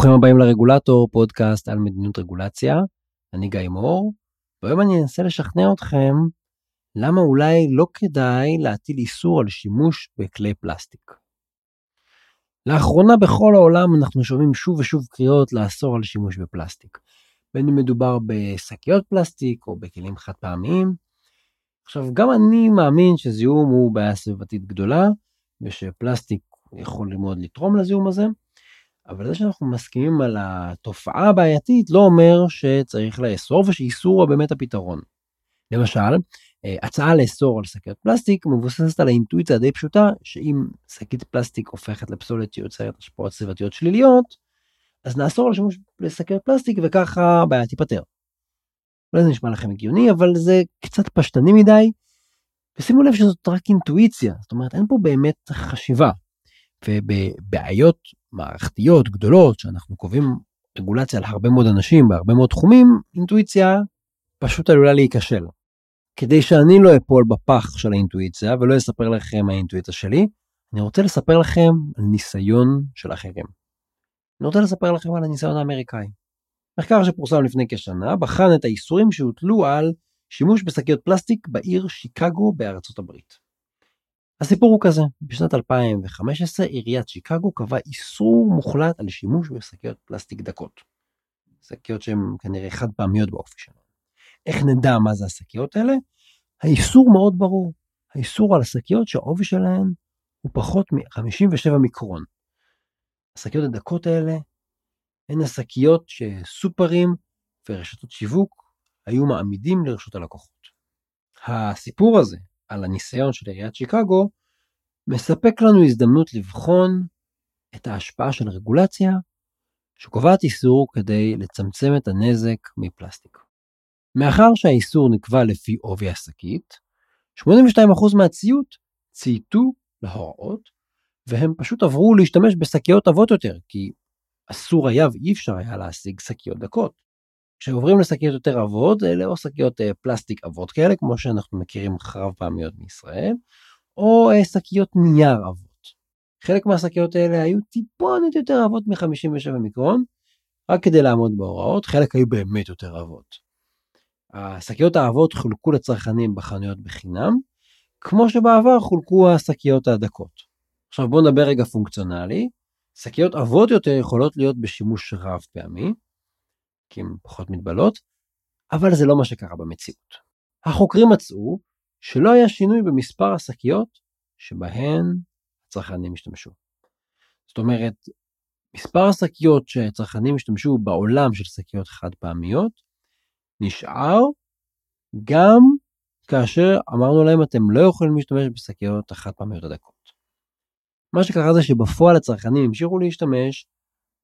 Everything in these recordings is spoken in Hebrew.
ברוכים הבאים לרגולטור, פודקאסט על מדיניות רגולציה. אני גיא מור, והיום אני אנסה לשכנע אתכם למה אולי לא כדאי להטיל איסור על שימוש בכלי פלסטיק. לאחרונה בכל העולם אנחנו שומעים שוב ושוב קריאות לאסור על שימוש בפלסטיק. בין אם מדובר בשקיות פלסטיק או בכלים חד פעמיים. עכשיו גם אני מאמין שזיהום הוא בעיה סביבתית גדולה ושפלסטיק יכול מאוד לתרום לזיהום הזה. אבל זה שאנחנו מסכימים על התופעה הבעייתית לא אומר שצריך לאסור ושאיסור הוא באמת הפתרון. למשל, אה, הצעה לאסור על שקיות פלסטיק מבוססת על האינטואיציה הדי פשוטה שאם שקית פלסטיק הופכת לפסולת שיוצרת השפעות סביבתיות שליליות, אז נאסור על שימוש בשקיות פלסטיק וככה הבעיה תיפתר. אולי זה נשמע לכם הגיוני אבל זה קצת פשטני מדי. ושימו לב שזאת רק אינטואיציה, זאת אומרת אין פה באמת חשיבה. ובבעיות מערכתיות גדולות שאנחנו קובעים רגולציה על הרבה מאוד אנשים בהרבה מאוד תחומים, אינטואיציה פשוט עלולה להיכשל. כדי שאני לא אפול בפח של האינטואיציה ולא אספר לכם האינטואיציה שלי, אני רוצה לספר לכם על ניסיון של אחרים. אני רוצה לספר לכם על הניסיון האמריקאי. מחקר שפורסם לפני כשנה בחן את האיסורים שהוטלו על שימוש בשקיות פלסטיק בעיר שיקגו בארצות הברית. הסיפור הוא כזה, בשנת 2015 עיריית שיקגו קבעה איסור מוחלט על שימוש בשקיות פלסטיק דקות. שקיות שהן כנראה חד פעמיות באופי שלנו. איך נדע מה זה השקיות האלה? האיסור מאוד ברור. האיסור על השקיות שהעובי שלהן הוא פחות מ-57 מיקרון. השקיות הדקות האלה הן השקיות שסופרים ורשתות שיווק היו מעמידים לרשות הלקוחות. הסיפור הזה על הניסיון של עיריית שיקגו, מספק לנו הזדמנות לבחון את ההשפעה של רגולציה שקובעת איסור כדי לצמצם את הנזק מפלסטיק. מאחר שהאיסור נקבע לפי עובי השקית, 82% מהציות צייתו להוראות והם פשוט עברו להשתמש בשקיות עבות יותר כי אסור היה ואי אפשר היה להשיג שקיות דקות. כשעוברים לשקיות יותר עבות, אלה או שקיות אה, פלסטיק עבות כאלה, כמו שאנחנו מכירים חרב פעמיות מישראל, או אה, שקיות נייר עבות. חלק מהשקיות האלה היו טיפונת יותר עבות מ-57 מיקרון, רק כדי לעמוד בהוראות, חלק היו באמת יותר עבות. השקיות העבות חולקו לצרכנים בחנויות בחינם, כמו שבעבר חולקו השקיות הדקות. עכשיו בואו נדבר רגע פונקציונלי. שקיות עבות יותר יכולות להיות בשימוש רב פעמי, כי הם פחות מתבלות, אבל זה לא מה שקרה במציאות. החוקרים מצאו שלא היה שינוי במספר השקיות שבהן הצרכנים השתמשו. זאת אומרת, מספר השקיות שצרכנים השתמשו בעולם של שקיות חד פעמיות נשאר גם כאשר אמרנו להם אתם לא יכולים להשתמש בשקיות החד פעמיות הדקות. מה שקרה זה שבפועל הצרכנים המשיכו להשתמש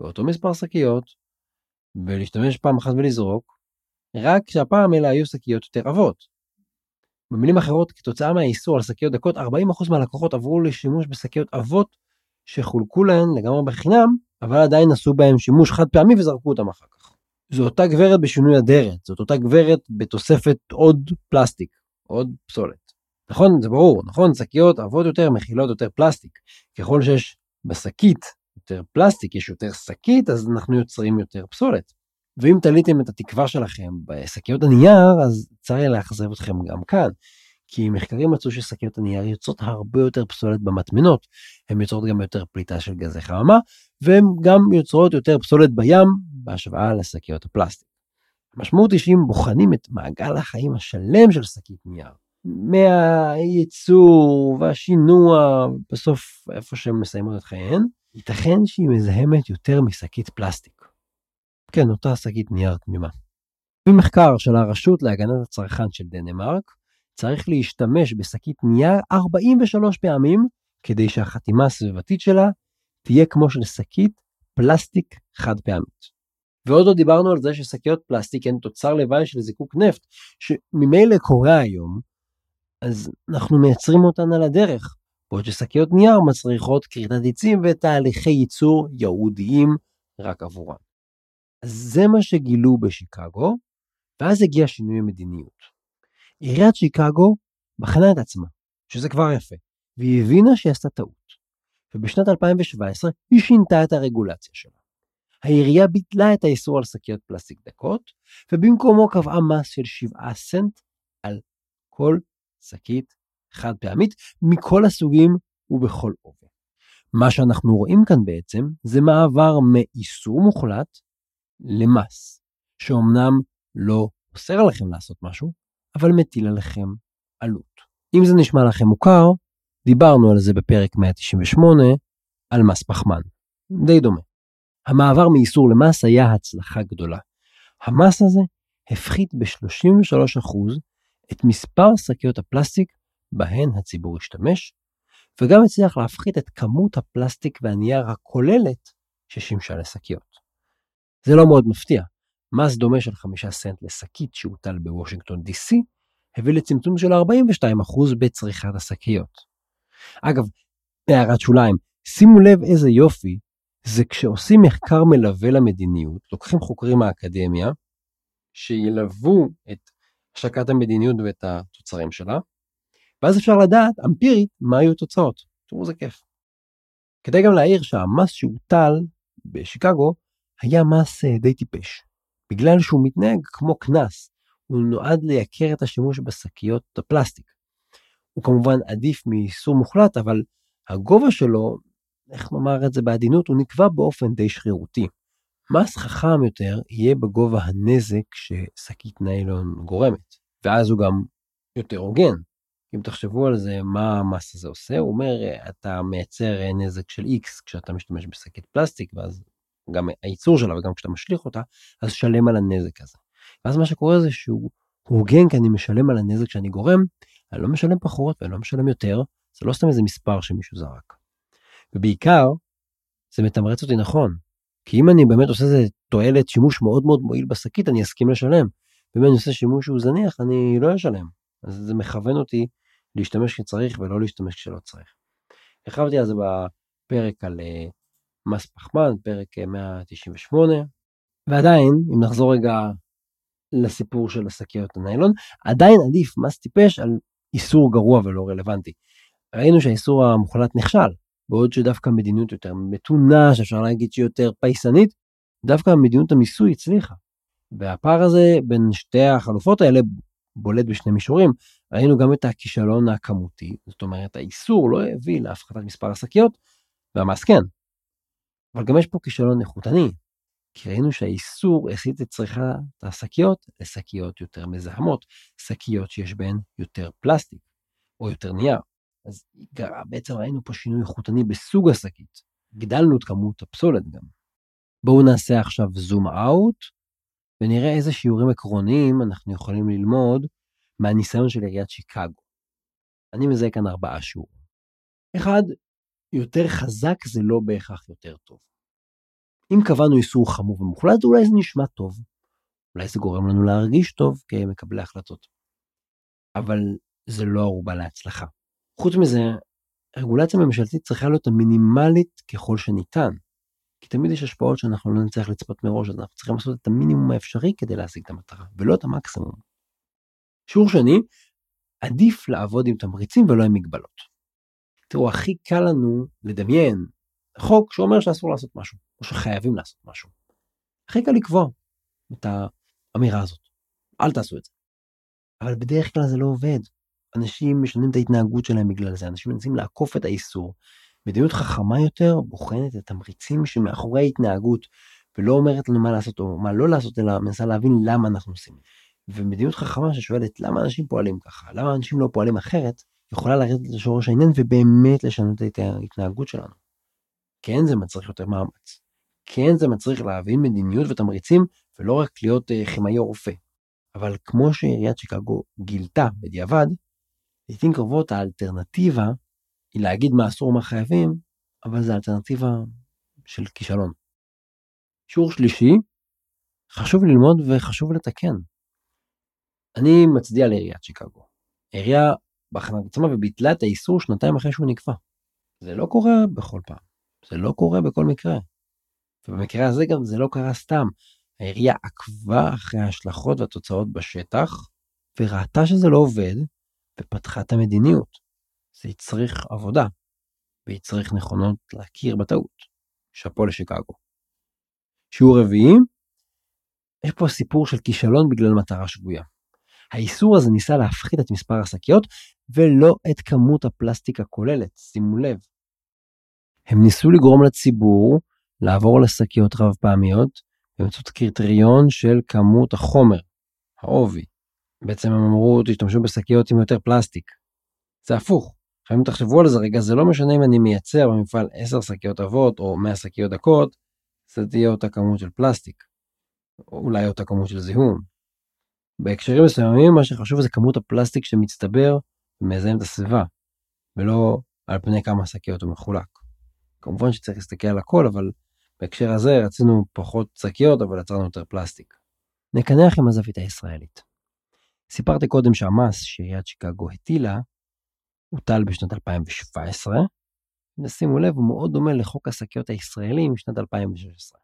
באותו מספר שקיות ולהשתמש פעם אחת ולזרוק, רק שהפעם אלה היו שקיות יותר עבות. במילים אחרות, כתוצאה מהאיסור על שקיות דקות, 40% מהלקוחות עברו לשימוש בשקיות עבות שחולקו להן לגמרי בחינם, אבל עדיין עשו בהם שימוש חד פעמי וזרקו אותם אחר כך. זו אותה גברת בשינוי אדרת, זאת אותה גברת בתוספת עוד פלסטיק, עוד פסולת. נכון, זה ברור, נכון, שקיות עבות יותר מכילות יותר פלסטיק. ככל שיש בשקית יותר פלסטיק, יש יותר שקית, אז אנחנו יוצרים יותר פסולת. ואם תליתם את התקווה שלכם בשקיות הנייר, אז צריך לאכזב אתכם גם כאן. כי מחקרים מצאו ששקיות הנייר יוצרות הרבה יותר פסולת במטמנות, הן יוצרות גם יותר פליטה של גזי חממה, והן גם יוצרות יותר פסולת בים בהשוואה לשקיות הפלסטיק. המשמעות היא שאם בוחנים את מעגל החיים השלם של שקית נייר, מהייצור והשינוע, בסוף איפה שהן מסיימות את חייהן, ייתכן שהיא מזהמת יותר משקית פלסטיק. כן, אותה שקית נייר תמימה. במחקר של הרשות להגנת הצרכן של דנמרק, צריך להשתמש בשקית נייר 43 פעמים כדי שהחתימה הסביבתית שלה תהיה כמו של שקית פלסטיק חד פעמית. ועוד לא דיברנו על זה ששקיות פלסטיק הן תוצר לוואי של זיקוק נפט, שממילא קורה היום, אז אנחנו מייצרים אותן על הדרך, בעוד ששקיות נייר מצריכות כריתת עצים ותהליכי ייצור ייעודיים רק עבורם. אז זה מה שגילו בשיקגו, ואז הגיע שינוי המדיניות. עיריית שיקגו בחנה את עצמה, שזה כבר יפה, והיא הבינה שהיא עשתה טעות. ובשנת 2017 היא שינתה את הרגולציה שלה. העירייה ביטלה את האיסור על שקיות פלסטיק דקות, ובמקומו קבעה מס של 7 סנט על כל שקית חד פעמית מכל הסוגים ובכל עובר. מה שאנחנו רואים כאן בעצם זה מעבר מאיסור מוחלט למס, שאומנם לא אוסר עליכם לעשות משהו, אבל מטיל עליכם עלות. אם זה נשמע לכם מוכר, דיברנו על זה בפרק 198 על מס פחמן. די דומה. המעבר מאיסור למס היה הצלחה גדולה. המס הזה הפחית ב-33% את מספר שקיות הפלסטיק בהן הציבור השתמש, וגם הצליח להפחית את כמות הפלסטיק והנייר הכוללת ששימשה לשקיות. זה לא מאוד מפתיע, מס דומה של 5 סנט לשקית שהוטל בוושינגטון DC, הביא לצמצום של 42% בצריכת השקיות. אגב, הערת שוליים, שימו לב איזה יופי זה כשעושים מחקר מלווה למדיניות, לוקחים חוקרים מהאקדמיה, שילוו את השקת המדיניות ואת התוצרים שלה, ואז אפשר לדעת אמפירית מה היו התוצאות. תראו איזה כיף. כדי גם להעיר שהמס שהוטל בשיקגו היה מס אה, די טיפש. בגלל שהוא מתנהג כמו קנס, הוא נועד לייקר את השימוש בשקיות הפלסטיק. הוא כמובן עדיף מאיסור מוחלט, אבל הגובה שלו, איך נאמר את זה בעדינות, הוא נקבע באופן די שרירותי. מס חכם יותר יהיה בגובה הנזק ששקית ניילון גורמת, ואז הוא גם יותר הוגן. אם תחשבו על זה, מה המס הזה עושה? הוא אומר, אתה מייצר נזק של X כשאתה משתמש בשקית פלסטיק, ואז גם הייצור שלה וגם כשאתה משליך אותה, אז שלם על הנזק הזה. ואז מה שקורה זה שהוא הוגן כי אני משלם על הנזק שאני גורם, אני לא משלם פחות ואני לא משלם יותר, זה לא סתם איזה מספר שמישהו זרק. ובעיקר, זה מתמרץ אותי נכון. כי אם אני באמת עושה איזה תועלת שימוש מאוד מאוד מועיל בשקית, אני אסכים לשלם. ואם אני עושה שימוש שהוא זניח, אני לא אשלם. אז זה מכוון אותי להשתמש כשצריך ולא להשתמש כשלא צריך. הרחבתי על זה בפרק על uh, מס פחמן, פרק 198, אה, ועדיין, אם נחזור רגע לסיפור של השקיות הניילון, עדיין עדיף מס טיפש על איסור גרוע ולא רלוונטי. ראינו שהאיסור המוחלט נכשל, בעוד שדווקא מדיניות יותר מתונה, שאפשר להגיד שהיא יותר פייסנית, דווקא מדיניות המיסוי הצליחה. והפער הזה בין שתי החלופות האלה בולט בשני מישורים. ראינו גם את הכישלון הכמותי, זאת אומרת האיסור לא הביא להפחתת מספר השקיות, והמס כן. אבל גם יש פה כישלון איכותני, כי ראינו שהאיסור הסיט את צריכת השקיות לשקיות יותר מזהמות, שקיות שיש בהן יותר פלסטיק או יותר נייר. אז בעצם ראינו פה שינוי איכותני בסוג השקית, הגדלנו את כמות הפסולת גם. בואו נעשה עכשיו זום אאוט ונראה איזה שיעורים עקרוניים אנחנו יכולים ללמוד מהניסיון של עיריית שיקגו. אני מזהה כאן ארבעה שיעורים. אחד, יותר חזק זה לא בהכרח יותר טוב. אם קבענו איסור חמור ומוחלט, אולי זה נשמע טוב. אולי זה גורם לנו להרגיש טוב כמקבלי החלטות. אבל זה לא ערובה להצלחה. חוץ מזה, רגולציה ממשלתית צריכה להיות המינימלית ככל שניתן. כי תמיד יש השפעות שאנחנו לא נצטרך לצפות מראש, אז אנחנו צריכים לעשות את המינימום האפשרי כדי להשיג את המטרה, ולא את המקסימום. שיעור שני, עדיף לעבוד עם תמריצים ולא עם מגבלות. תראו, הכי קל לנו לדמיין חוק שאומר שאסור לעשות משהו, או שחייבים לעשות משהו. הכי קל לקבוע את האמירה הזאת. אל תעשו את זה. אבל בדרך כלל זה לא עובד. אנשים משנים את ההתנהגות שלהם בגלל זה, אנשים מנסים לעקוף את האיסור. מדיניות חכמה יותר בוחנת את התמריצים שמאחורי ההתנהגות, ולא אומרת לנו מה לעשות או מה לא לעשות, אלא מנסה להבין למה אנחנו עושים. ומדיניות חכמה ששואלת למה אנשים פועלים ככה, למה אנשים לא פועלים אחרת, יכולה לרדת לשורש העניין ובאמת לשנות את ההתנהגות שלנו. כן זה מצריך יותר מאמץ. כן זה מצריך להבין מדיניות ותמריצים ולא רק להיות uh, כימאי או רופא. אבל כמו שעיריית שיקגו גילתה בדיעבד, לעיתים קרובות האלטרנטיבה היא להגיד מה אסור ומה חייבים, אבל זו אלטרנטיבה של כישלון. שיעור שלישי, חשוב ללמוד וחשוב לתקן. אני מצדיע לעיריית שיקגו. העירייה בחנה את עצמה וביטלה את האיסור שנתיים אחרי שהוא נקבע. זה לא קורה בכל פעם, זה לא קורה בכל מקרה. ובמקרה הזה גם זה לא קרה סתם. העירייה עקבה אחרי ההשלכות והתוצאות בשטח, וראתה שזה לא עובד, ופתחה את המדיניות. זה יצריך עבודה, ויצריך נכונות להכיר בטעות. שאפו לשיקגו. שיעור רביעי, יש פה סיפור של כישלון בגלל מטרה שגויה. האיסור הזה ניסה להפחית את מספר השקיות ולא את כמות הפלסטיק הכוללת, שימו לב. הם ניסו לגרום לציבור לעבור לשקיות רב פעמיות באמצעות קריטריון של כמות החומר, העובי. בעצם הם אמרו תשתמשו בשקיות עם יותר פלסטיק. זה הפוך. אם תחשבו על זה רגע זה לא משנה אם אני מייצר במפעל 10 שקיות עבות או 100 שקיות דקות, זה תהיה אותה כמות של פלסטיק. או אולי אותה כמות של זיהום. בהקשרים מסוימים מה שחשוב זה כמות הפלסטיק שמצטבר ומזהם את הסביבה, ולא על פני כמה שקיות הוא מחולק. כמובן שצריך להסתכל על הכל, אבל בהקשר הזה רצינו פחות שקיות, אבל יצרנו יותר פלסטיק. נקנח עם הזווית הישראלית. סיפרתי קודם שהמס שעיריית שיקגו הטילה, הוטל בשנת 2017, ושימו לב, הוא מאוד דומה לחוק השקיות הישראלי משנת 2016.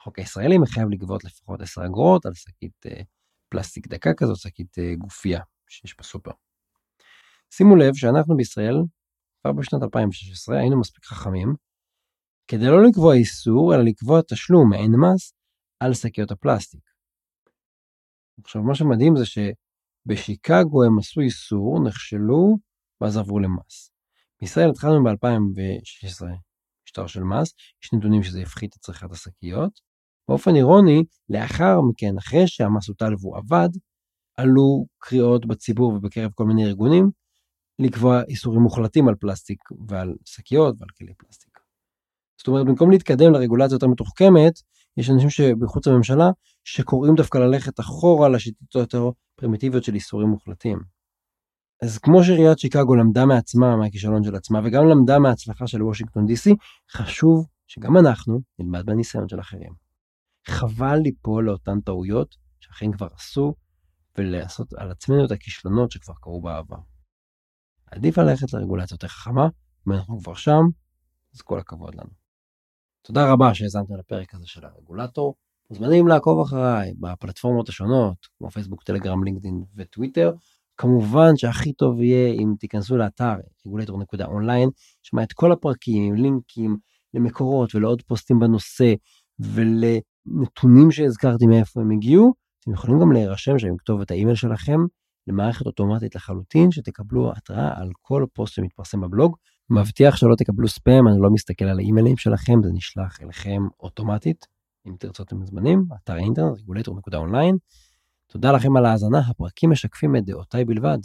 החוק הישראלי מחייב לגבות לפחות 10 אגורות על שקית אה, פלסטיק דקה כזאת, שקית אה, גופייה שיש בסופר. שימו לב שאנחנו בישראל, כבר בשנת 2016, היינו מספיק חכמים, כדי לא לקבוע איסור, אלא לקבוע תשלום מעין מס על שקיות הפלסטיק. עכשיו, מה שמדהים זה שבשיקגו הם עשו איסור, נכשלו, ואז עברו למס. בישראל התחלנו ב-2016 משטר של מס, יש נתונים שזה יפחית את צריכת השקיות. באופן אירוני, לאחר מכן, אחרי שהמס הוטל והוא עבד, עלו קריאות בציבור ובקרב כל מיני ארגונים לקבוע איסורים מוחלטים על פלסטיק ועל שקיות ועל כלי פלסטיק. זאת אומרת, במקום להתקדם לרגולציה יותר מתוחכמת, יש אנשים שבחוץ לממשלה שקוראים דווקא ללכת אחורה לשיטות יותר פרימיטיביות של איסורים מוחלטים. אז כמו שעיריית שיקגו למדה מעצמה מהכישלון של עצמה וגם למדה מההצלחה של וושינגטון די.סי, חשוב שגם אנחנו נלמד מהניסיון של אחרים. חבל ליפול לאותן טעויות שאחרים כבר עשו ולעשות על עצמנו את הכישלונות שכבר קרו בעבר. עדיף ללכת לרגולציה יותר חכמה, אם אנחנו כבר שם, אז כל הכבוד לנו. תודה רבה שהאזנתם לפרק הזה של הרגולטור. מוזמנים לעקוב אחריי בפלטפורמות השונות, כמו פייסבוק, טלגרם, לינקדאין וטוויטר. כמובן שהכי טוב יהיה אם תיכנסו לאתר רגולטור.אונליין, שמע את כל הפרקים, לינקים למקורות ולעוד פוסטים בנושא ולנתונים שהזכרתי מאיפה הם הגיעו. אתם יכולים גם להירשם שם עם כתובת האימייל שלכם למערכת אוטומטית לחלוטין שתקבלו התראה על כל פוסט שמתפרסם בבלוג. מבטיח שלא תקבלו ספאם, אני לא מסתכל על האימיילים שלכם, זה נשלח אליכם אוטומטית. אם תרצו אתם מוזמנים, אתר האינטרנט רגולטור.אונליין. תודה לכם על ההאזנה, הפרקים משקפים את דעותיי בלבד.